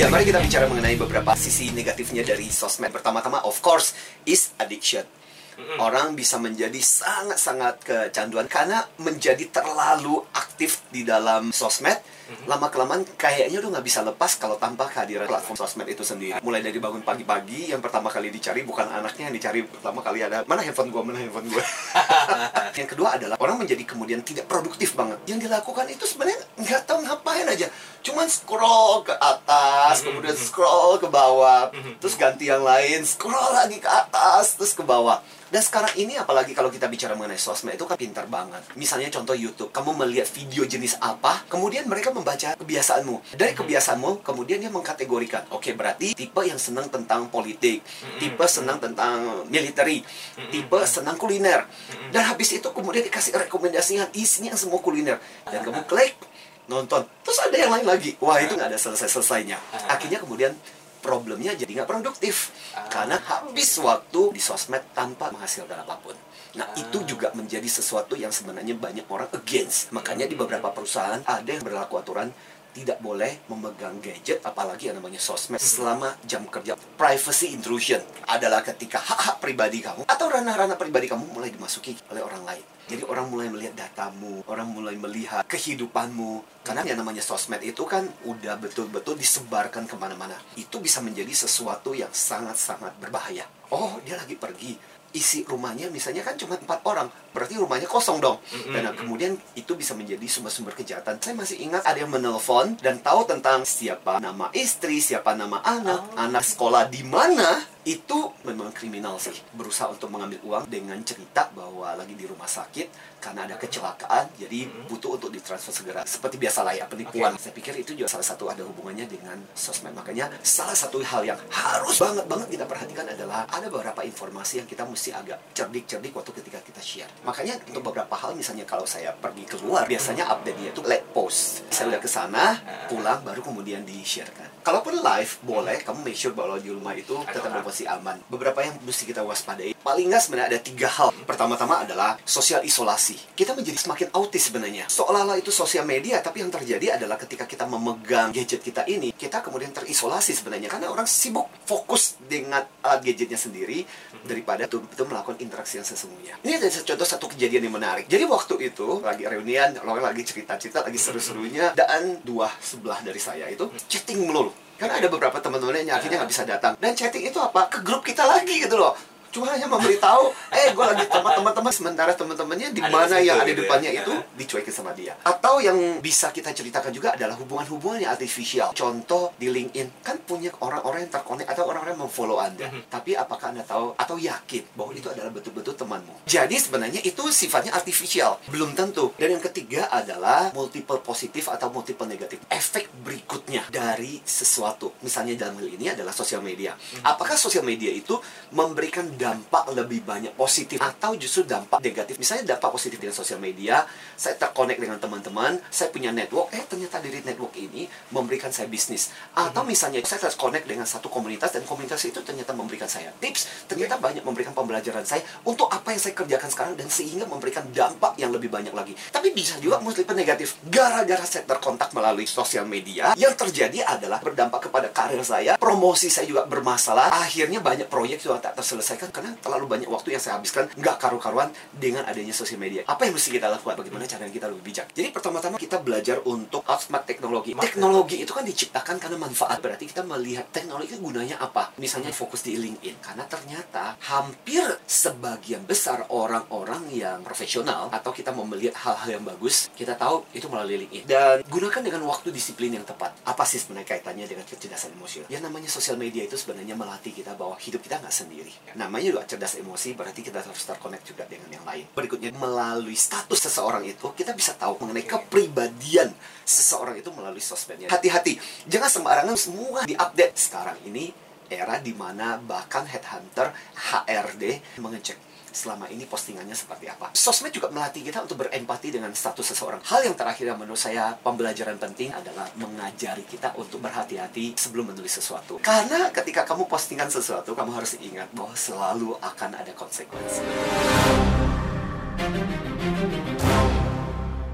Ya, mari kita bicara mengenai beberapa sisi negatifnya dari sosmed. Pertama-tama, of course, is addiction. Orang bisa menjadi sangat-sangat kecanduan karena menjadi terlalu aktif di dalam sosmed. Lama-kelamaan kayaknya udah nggak bisa lepas kalau tanpa kehadiran platform sosmed itu sendiri. Mulai dari bangun pagi-pagi, yang pertama kali dicari bukan anaknya yang dicari pertama kali ada mana handphone gua, mana handphone gua. yang kedua adalah orang menjadi kemudian tidak produktif banget. Yang dilakukan itu sebenarnya nggak tahu ngapain aja. Cuman scroll ke atas, kemudian scroll ke bawah, terus ganti yang lain, scroll lagi ke atas, terus ke bawah. Dan sekarang ini apalagi kalau kita bicara mengenai sosmed itu kan pintar banget. Misalnya contoh YouTube, kamu melihat video jenis apa, kemudian mereka membaca kebiasaanmu. Dari kebiasaanmu, kemudian dia mengkategorikan. Oke, berarti tipe yang senang tentang politik, tipe senang tentang military, tipe senang kuliner. Dan habis itu kemudian dikasih rekomendasinya isinya semua kuliner. Dan kamu klik, nonton. Terus ada yang lain lagi. Wah, itu nggak ada selesai-selesainya. Akhirnya kemudian problemnya jadi nggak produktif karena habis waktu di sosmed tanpa menghasilkan apa pun. Nah itu juga menjadi sesuatu yang sebenarnya banyak orang against. Makanya di beberapa perusahaan ada yang berlaku aturan tidak boleh memegang gadget apalagi yang namanya sosmed selama jam kerja. Privacy intrusion adalah ketika hak-hak pribadi kamu atau ranah-ranah pribadi kamu mulai dimasuki oleh orang lain. Jadi orang mulai melihat datamu, orang mulai melihat kehidupanmu. Karena yang namanya sosmed itu kan udah betul-betul disebarkan ke mana-mana. Itu bisa menjadi sesuatu yang sangat-sangat berbahaya. Oh, dia lagi pergi. Isi rumahnya misalnya kan cuma empat orang. Berarti rumahnya kosong dong. Dan kemudian itu bisa menjadi sumber-sumber kejahatan. Saya masih ingat ada yang menelpon dan tahu tentang siapa nama istri, siapa nama anak, anak sekolah di mana itu memang kriminal sih. Berusaha untuk mengambil uang dengan cerita bahwa lagi di rumah sakit karena ada kecelakaan jadi butuh untuk ditransfer segera. Seperti biasa lah ya penipuan. Saya pikir itu juga salah satu ada hubungannya dengan sosmed. Makanya salah satu hal yang harus banget banget kita perhatikan adalah ada beberapa informasi yang kita mesti agak cerdik-cerdik waktu ketika kita share. Makanya untuk beberapa hal misalnya kalau saya pergi keluar biasanya update-nya itu let post. Saya udah ke sana pulang baru kemudian di-sharekan kalaupun live boleh kamu make sure bahwa di rumah itu tetap masih aman. Beberapa yang mesti kita waspadai. Paling nggak sebenarnya ada tiga hal. Pertama-tama adalah sosial isolasi. Kita menjadi semakin autis sebenarnya. Seolah-olah itu sosial media, tapi yang terjadi adalah ketika kita memegang gadget kita ini, kita kemudian terisolasi sebenarnya. Karena orang sibuk fokus dengan alat gadgetnya sendiri daripada betul-betul melakukan interaksi yang sesungguhnya. Ini ada contoh satu kejadian yang menarik. Jadi waktu itu lagi reunian, orang lagi cerita-cerita, lagi seru-serunya, dan dua sebelah dari saya itu chatting melulu karena ada beberapa teman-teman yang akhirnya nggak bisa datang dan chatting itu apa ke grup kita lagi gitu loh cuma hanya memberitahu eh gue lagi sama teman-teman sementara teman-temannya di mana yang ada di gitu ya. depannya itu dicuekin sama dia. Atau yang bisa kita ceritakan juga adalah hubungan-hubungan yang artifisial contoh di LinkedIn kan punya orang-orang yang terkonek atau orang-orang yang memfollow anda. Tapi apakah anda tahu atau yakin bahwa itu adalah betul-betul temanmu? Jadi sebenarnya itu sifatnya artifisial belum tentu. Dan yang ketiga adalah multiple positif atau multiple negatif. Efek berikutnya dari sesuatu. Misalnya dalam hal ini adalah sosial media. Apakah sosial media itu memberikan dampak lebih banyak positif atau justru dampak negatif. Misalnya dampak positif dengan sosial media, saya terkonek dengan teman-teman, saya punya network, eh ternyata dari network ini memberikan saya bisnis. Atau misalnya saya terkonek dengan satu komunitas dan komunitas itu ternyata memberikan saya tips, ternyata banyak memberikan pembelajaran saya untuk apa yang saya kerjakan sekarang dan sehingga memberikan dampak yang lebih banyak lagi. Tapi bisa juga multiple negatif. Gara-gara saya terkontak melalui sosial media, yang terjadi adalah berdampak kepada karir saya, promosi saya juga bermasalah, akhirnya banyak proyek juga tak terselesaikan karena terlalu banyak waktu yang saya habiskan nggak karu-karuan dengan adanya sosial media. Apa yang mesti kita lakukan? Bagaimana cara kita lebih bijak? Jadi pertama-tama kita belajar untuk outsmart teknologi. Teknologi itu kan diciptakan karena manfaat. Berarti kita melihat teknologi itu gunanya apa? Misalnya fokus di LinkedIn. Karena ternyata hampir sebagian besar orang-orang yang profesional atau kita mau melihat hal-hal yang bagus, kita tahu itu melalui LinkedIn. Dan gunakan dengan waktu disiplin yang tepat. Apa sih sebenarnya kaitannya dengan kecerdasan emosional? Ya namanya sosial media itu sebenarnya melatih kita bahwa hidup kita nggak sendiri. Namanya juga cerdas emosi, berarti kita harus terkonek juga dengan yang lain. Berikutnya, melalui status seseorang itu, kita bisa tahu mengenai kepribadian seseorang itu melalui sosmednya. Hati-hati, jangan sembarangan semua diupdate. Sekarang ini era di mana bahkan headhunter, HRD mengecek selama ini postingannya seperti apa. Sosmed juga melatih kita untuk berempati dengan status seseorang. Hal yang terakhir yang menurut saya pembelajaran penting adalah mengajari kita untuk berhati-hati sebelum menulis sesuatu. Karena ketika kamu postingan sesuatu, kamu harus ingat bahwa selalu akan ada konsekuensi.